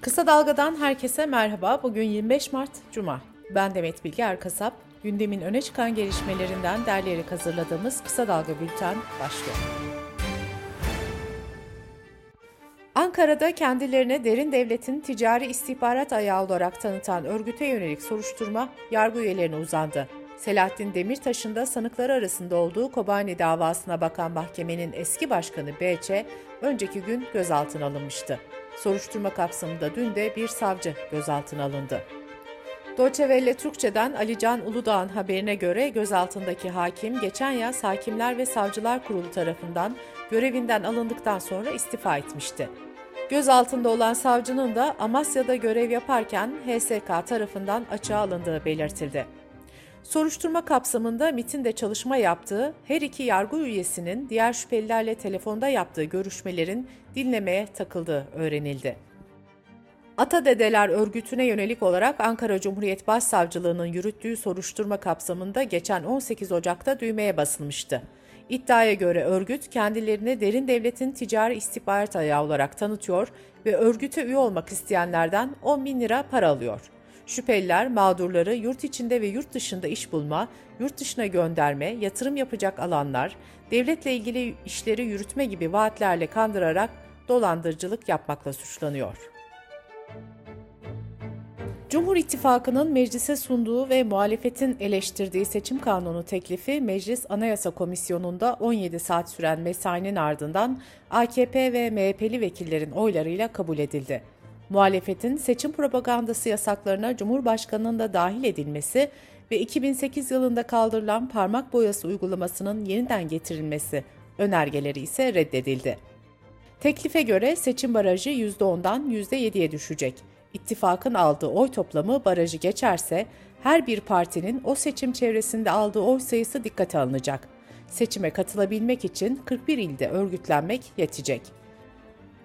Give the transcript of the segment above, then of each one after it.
Kısa Dalga'dan herkese merhaba. Bugün 25 Mart Cuma. Ben Demet Bilge Erkasap. Gündemin öne çıkan gelişmelerinden derleyerek hazırladığımız Kısa Dalga Bülten başlıyor. Ankara'da kendilerine derin devletin ticari istihbarat ayağı olarak tanıtan örgüte yönelik soruşturma yargı üyelerine uzandı. Selahattin Demirtaş'ın da sanıkları arasında olduğu Kobani davasına bakan mahkemenin eski başkanı BC önceki gün gözaltına alınmıştı. Soruşturma kapsamında dün de bir savcı gözaltına alındı. Deutsche Türkçe'den Ali Can Uludağ'ın haberine göre gözaltındaki hakim geçen yaz Hakimler ve Savcılar Kurulu tarafından görevinden alındıktan sonra istifa etmişti. Gözaltında olan savcının da Amasya'da görev yaparken HSK tarafından açığa alındığı belirtildi. Soruşturma kapsamında MIT'in de çalışma yaptığı her iki yargı üyesinin diğer şüphelilerle telefonda yaptığı görüşmelerin dinlemeye takıldığı öğrenildi. Ata Dedeler örgütüne yönelik olarak Ankara Cumhuriyet Başsavcılığı'nın yürüttüğü soruşturma kapsamında geçen 18 Ocak'ta düğmeye basılmıştı. İddiaya göre örgüt kendilerini derin devletin ticari istihbarat ayağı olarak tanıtıyor ve örgüte üye olmak isteyenlerden 10 bin lira para alıyor. Şüpheliler mağdurları yurt içinde ve yurt dışında iş bulma, yurt dışına gönderme, yatırım yapacak alanlar, devletle ilgili işleri yürütme gibi vaatlerle kandırarak dolandırıcılık yapmakla suçlanıyor. Cumhur İttifakı'nın meclise sunduğu ve muhalefetin eleştirdiği seçim kanunu teklifi Meclis Anayasa Komisyonu'nda 17 saat süren mesainin ardından AKP ve MHP'li vekillerin oylarıyla kabul edildi muhalefetin seçim propagandası yasaklarına Cumhurbaşkanı'nın da dahil edilmesi ve 2008 yılında kaldırılan parmak boyası uygulamasının yeniden getirilmesi önergeleri ise reddedildi. Teklife göre seçim barajı %10'dan %7'ye düşecek. İttifakın aldığı oy toplamı barajı geçerse her bir partinin o seçim çevresinde aldığı oy sayısı dikkate alınacak. Seçime katılabilmek için 41 ilde örgütlenmek yetecek.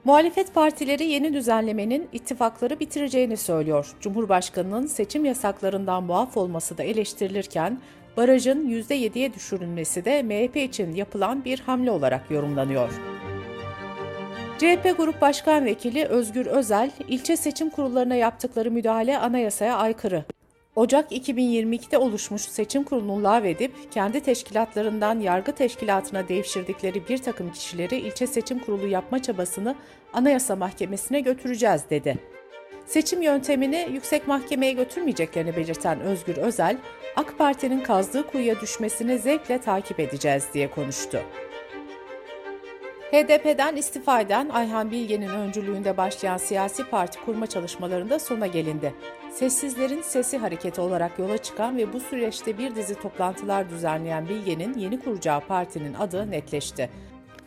Muhalefet partileri yeni düzenlemenin ittifakları bitireceğini söylüyor. Cumhurbaşkanının seçim yasaklarından muaf olması da eleştirilirken barajın %7'ye düşürülmesi de MHP için yapılan bir hamle olarak yorumlanıyor. CHP Grup Başkan Vekili Özgür Özel, ilçe seçim kurullarına yaptıkları müdahale anayasaya aykırı. Ocak 2022'de oluşmuş seçim kurulunu lağvedip kendi teşkilatlarından yargı teşkilatına devşirdikleri bir takım kişileri ilçe seçim kurulu yapma çabasını Anayasa Mahkemesi'ne götüreceğiz dedi. Seçim yöntemini yüksek mahkemeye götürmeyeceklerini belirten Özgür Özel, AK Parti'nin kazdığı kuyuya düşmesini zevkle takip edeceğiz diye konuştu. HDP'den istifa eden Ayhan Bilge'nin öncülüğünde başlayan siyasi parti kurma çalışmalarında sona gelindi. Sessizlerin Sesi hareketi olarak yola çıkan ve bu süreçte bir dizi toplantılar düzenleyen Bilge'nin yeni kuracağı partinin adı netleşti.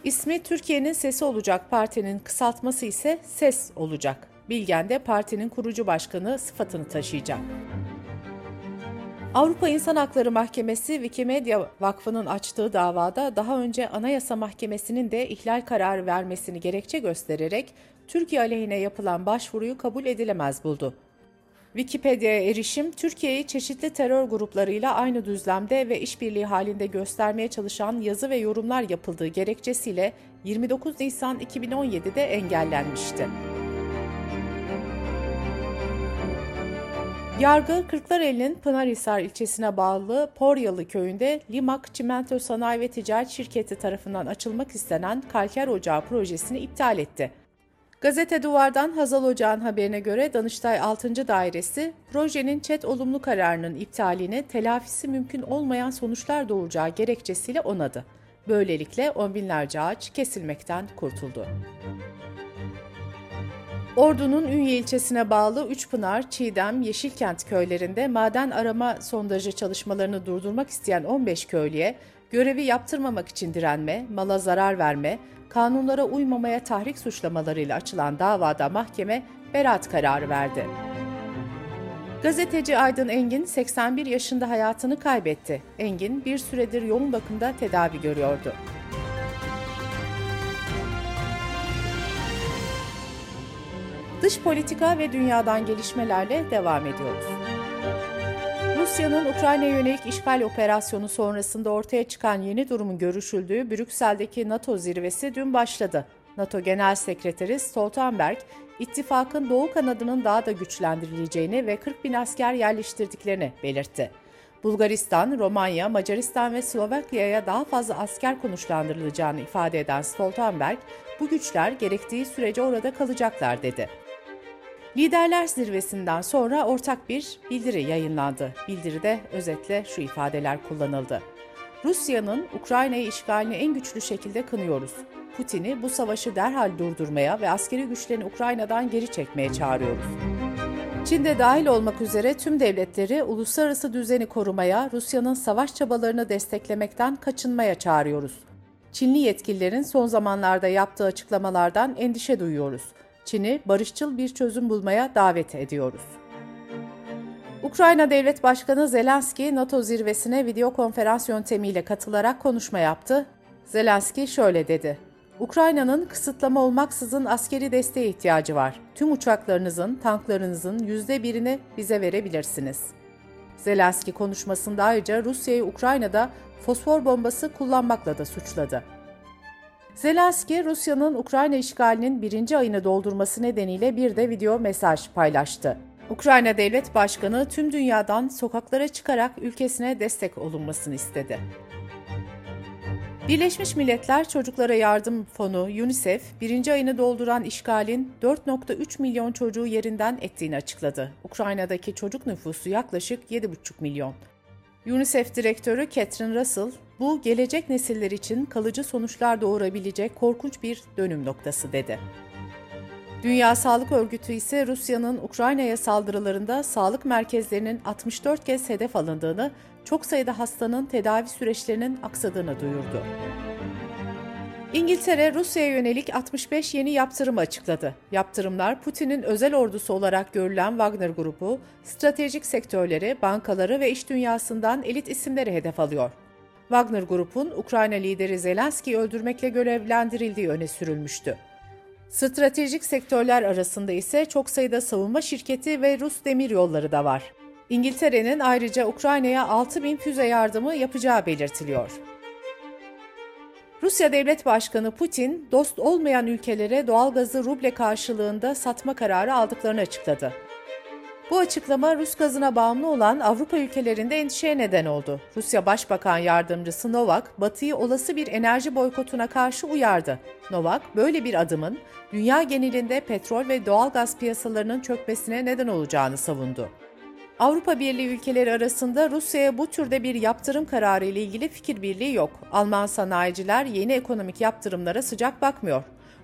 İsmi Türkiye'nin Sesi olacak partinin kısaltması ise SES olacak. Bilgen de partinin kurucu başkanı sıfatını taşıyacak. Avrupa İnsan Hakları Mahkemesi Wikimedia Vakfı'nın açtığı davada daha önce Anayasa Mahkemesi'nin de ihlal kararı vermesini gerekçe göstererek Türkiye aleyhine yapılan başvuruyu kabul edilemez buldu. Wikipedia'ya erişim, Türkiye'yi çeşitli terör gruplarıyla aynı düzlemde ve işbirliği halinde göstermeye çalışan yazı ve yorumlar yapıldığı gerekçesiyle 29 Nisan 2017'de engellenmişti. Yargı, Kırklareli'nin Pınarhisar ilçesine bağlı Poryalı köyünde Limak Çimento Sanayi ve Ticaret Şirketi tarafından açılmak istenen kalker ocağı projesini iptal etti. Gazete Duvar'dan Hazal Ocağ'ın haberine göre Danıştay 6. Dairesi, projenin çet olumlu kararının iptaline telafisi mümkün olmayan sonuçlar doğuracağı gerekçesiyle onadı. Böylelikle on binlerce ağaç kesilmekten kurtuldu. Ordu'nun Ünye ilçesine bağlı Üçpınar, Çiğdem, Yeşilkent köylerinde maden arama sondajı çalışmalarını durdurmak isteyen 15 köylüye görevi yaptırmamak için direnme, mala zarar verme, kanunlara uymamaya tahrik suçlamalarıyla açılan davada mahkeme beraat kararı verdi. Gazeteci Aydın Engin 81 yaşında hayatını kaybetti. Engin bir süredir yoğun bakımda tedavi görüyordu. Dış politika ve dünyadan gelişmelerle devam ediyoruz. Rusya'nın Ukrayna'ya yönelik işgal operasyonu sonrasında ortaya çıkan yeni durumun görüşüldüğü Brüksel'deki NATO zirvesi dün başladı. NATO Genel Sekreteri Stoltenberg, ittifakın doğu kanadının daha da güçlendirileceğini ve 40 bin asker yerleştirdiklerini belirtti. Bulgaristan, Romanya, Macaristan ve Slovakya'ya daha fazla asker konuşlandırılacağını ifade eden Stoltenberg, bu güçler gerektiği sürece orada kalacaklar dedi. Liderler zirvesinden sonra ortak bir bildiri yayınlandı. Bildiride özetle şu ifadeler kullanıldı. Rusya'nın Ukrayna'yı işgalini en güçlü şekilde kınıyoruz. Putin'i bu savaşı derhal durdurmaya ve askeri güçlerini Ukrayna'dan geri çekmeye çağırıyoruz. Çin de dahil olmak üzere tüm devletleri uluslararası düzeni korumaya, Rusya'nın savaş çabalarını desteklemekten kaçınmaya çağırıyoruz. Çinli yetkililerin son zamanlarda yaptığı açıklamalardan endişe duyuyoruz. Çin'i barışçıl bir çözüm bulmaya davet ediyoruz. Ukrayna Devlet Başkanı Zelenski, NATO zirvesine video konferans yöntemiyle katılarak konuşma yaptı. Zelenski şöyle dedi. Ukrayna'nın kısıtlama olmaksızın askeri desteğe ihtiyacı var. Tüm uçaklarınızın, tanklarınızın yüzde birini bize verebilirsiniz. Zelenski konuşmasında ayrıca Rusya'yı Ukrayna'da fosfor bombası kullanmakla da suçladı. Zelenski, Rusya'nın Ukrayna işgalinin birinci ayını doldurması nedeniyle bir de video mesaj paylaştı. Ukrayna Devlet Başkanı tüm dünyadan sokaklara çıkarak ülkesine destek olunmasını istedi. Birleşmiş Milletler Çocuklara Yardım Fonu UNICEF, birinci ayını dolduran işgalin 4.3 milyon çocuğu yerinden ettiğini açıkladı. Ukrayna'daki çocuk nüfusu yaklaşık 7,5 milyon. UNICEF Direktörü Catherine Russell, bu gelecek nesiller için kalıcı sonuçlar doğurabilecek korkunç bir dönüm noktası dedi. Dünya Sağlık Örgütü ise Rusya'nın Ukrayna'ya saldırılarında sağlık merkezlerinin 64 kez hedef alındığını, çok sayıda hastanın tedavi süreçlerinin aksadığını duyurdu. İngiltere, Rusya'ya yönelik 65 yeni yaptırım açıkladı. Yaptırımlar, Putin'in özel ordusu olarak görülen Wagner grubu, stratejik sektörleri, bankaları ve iş dünyasından elit isimleri hedef alıyor. Wagner grubun Ukrayna lideri Zelenski'yi öldürmekle görevlendirildiği öne sürülmüştü. Stratejik sektörler arasında ise çok sayıda savunma şirketi ve Rus demir yolları da var. İngiltere'nin ayrıca Ukrayna'ya 6 bin füze yardımı yapacağı belirtiliyor. Rusya Devlet Başkanı Putin, dost olmayan ülkelere doğalgazı ruble karşılığında satma kararı aldıklarını açıkladı. Bu açıklama Rus gazına bağımlı olan Avrupa ülkelerinde endişeye neden oldu. Rusya Başbakan Yardımcısı Novak, Batı'yı olası bir enerji boykotuna karşı uyardı. Novak, böyle bir adımın dünya genelinde petrol ve doğal gaz piyasalarının çökmesine neden olacağını savundu. Avrupa Birliği ülkeleri arasında Rusya'ya bu türde bir yaptırım kararı ile ilgili fikir birliği yok. Alman sanayiciler yeni ekonomik yaptırımlara sıcak bakmıyor.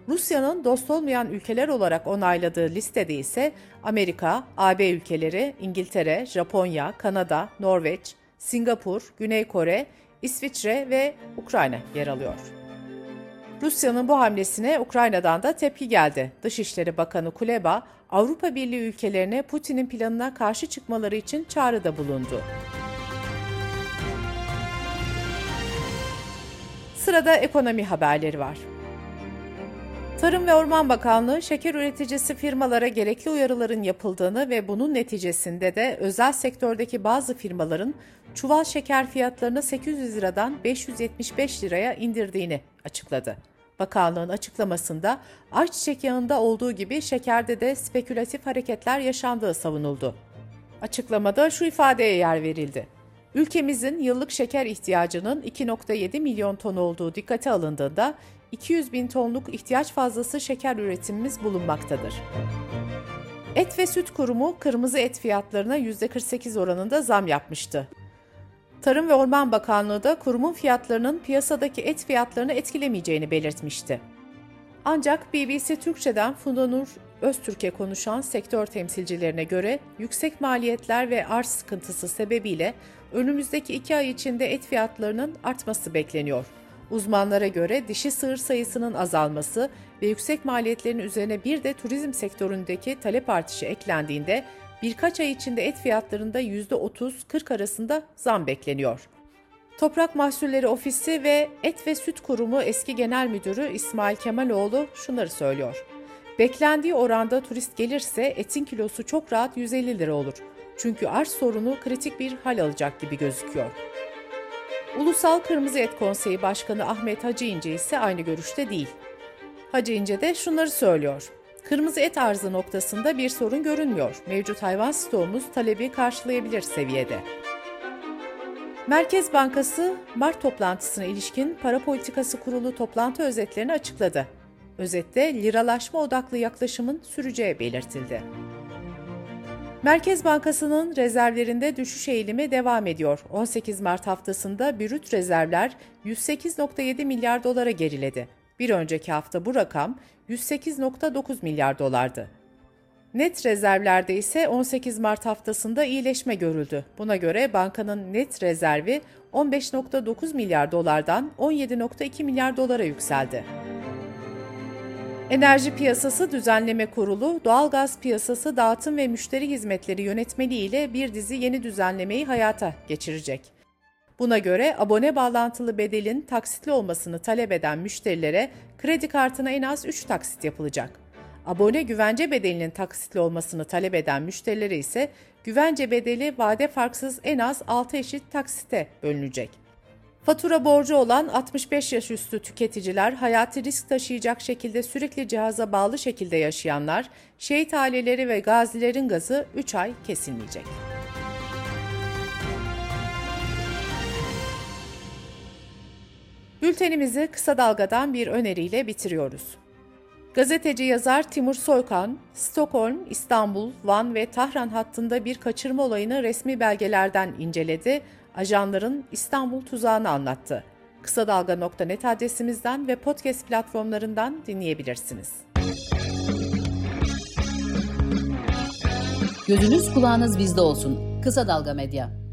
Rusya'nın dost olmayan ülkeler olarak onayladığı listede ise Amerika, AB ülkeleri, İngiltere, Japonya, Kanada, Norveç, Singapur, Güney Kore, İsviçre ve Ukrayna yer alıyor. Rusya'nın bu hamlesine Ukrayna'dan da tepki geldi. Dışişleri Bakanı Kuleba, Avrupa Birliği ülkelerine Putin'in planına karşı çıkmaları için çağrıda bulundu. Sırada ekonomi haberleri var. Tarım ve Orman Bakanlığı şeker üreticisi firmalara gerekli uyarıların yapıldığını ve bunun neticesinde de özel sektördeki bazı firmaların çuval şeker fiyatlarını 800 liradan 575 liraya indirdiğini açıkladı. Bakanlığın açıklamasında ayçiçek yağında olduğu gibi şekerde de spekülatif hareketler yaşandığı savunuldu. Açıklamada şu ifadeye yer verildi. Ülkemizin yıllık şeker ihtiyacının 2.7 milyon ton olduğu dikkate alındığında 200 bin tonluk ihtiyaç fazlası şeker üretimimiz bulunmaktadır. Et ve Süt Kurumu kırmızı et fiyatlarına %48 oranında zam yapmıştı. Tarım ve Orman Bakanlığı da kurumun fiyatlarının piyasadaki et fiyatlarını etkilemeyeceğini belirtmişti. Ancak BBC Türkçe'den Funda Nur Öztürk'e konuşan sektör temsilcilerine göre yüksek maliyetler ve arz sıkıntısı sebebiyle önümüzdeki iki ay içinde et fiyatlarının artması bekleniyor. Uzmanlara göre dişi sığır sayısının azalması ve yüksek maliyetlerin üzerine bir de turizm sektöründeki talep artışı eklendiğinde birkaç ay içinde et fiyatlarında %30-40 arasında zam bekleniyor. Toprak Mahsulleri Ofisi ve Et ve Süt Kurumu eski genel müdürü İsmail Kemaloğlu şunları söylüyor. Beklendiği oranda turist gelirse etin kilosu çok rahat 150 lira olur. Çünkü arz sorunu kritik bir hal alacak gibi gözüküyor. Ulusal Kırmızı Et Konseyi Başkanı Ahmet Hacı İnce ise aynı görüşte değil. Hacı İnce de şunları söylüyor. Kırmızı et arzı noktasında bir sorun görünmüyor. Mevcut hayvan stoğumuz talebi karşılayabilir seviyede. Merkez Bankası Mart toplantısına ilişkin para politikası kurulu toplantı özetlerini açıkladı. Özette liralaşma odaklı yaklaşımın süreceği belirtildi. Merkez Bankası'nın rezervlerinde düşüş eğilimi devam ediyor. 18 Mart haftasında brüt rezervler 108.7 milyar dolara geriledi. Bir önceki hafta bu rakam 108.9 milyar dolardı. Net rezervlerde ise 18 Mart haftasında iyileşme görüldü. Buna göre bankanın net rezervi 15.9 milyar dolardan 17.2 milyar dolara yükseldi. Enerji Piyasası Düzenleme Kurulu, doğalgaz piyasası dağıtım ve müşteri hizmetleri yönetmeliği ile bir dizi yeni düzenlemeyi hayata geçirecek. Buna göre abone bağlantılı bedelin taksitli olmasını talep eden müşterilere kredi kartına en az 3 taksit yapılacak. Abone güvence bedelinin taksitli olmasını talep eden müşterilere ise güvence bedeli vade farksız en az 6 eşit taksite bölünecek. Fatura borcu olan 65 yaş üstü tüketiciler, hayati risk taşıyacak şekilde sürekli cihaza bağlı şekilde yaşayanlar, şehit aileleri ve gazilerin gazı 3 ay kesilmeyecek. Bültenimizi kısa dalgadan bir öneriyle bitiriyoruz. Gazeteci yazar Timur Soykan, Stockholm, İstanbul, Van ve Tahran hattında bir kaçırma olayını resmi belgelerden inceledi ajanların İstanbul tuzağını anlattı. Kısa Dalga.net adresimizden ve podcast platformlarından dinleyebilirsiniz. Gözünüz kulağınız bizde olsun. Kısa Dalga Medya.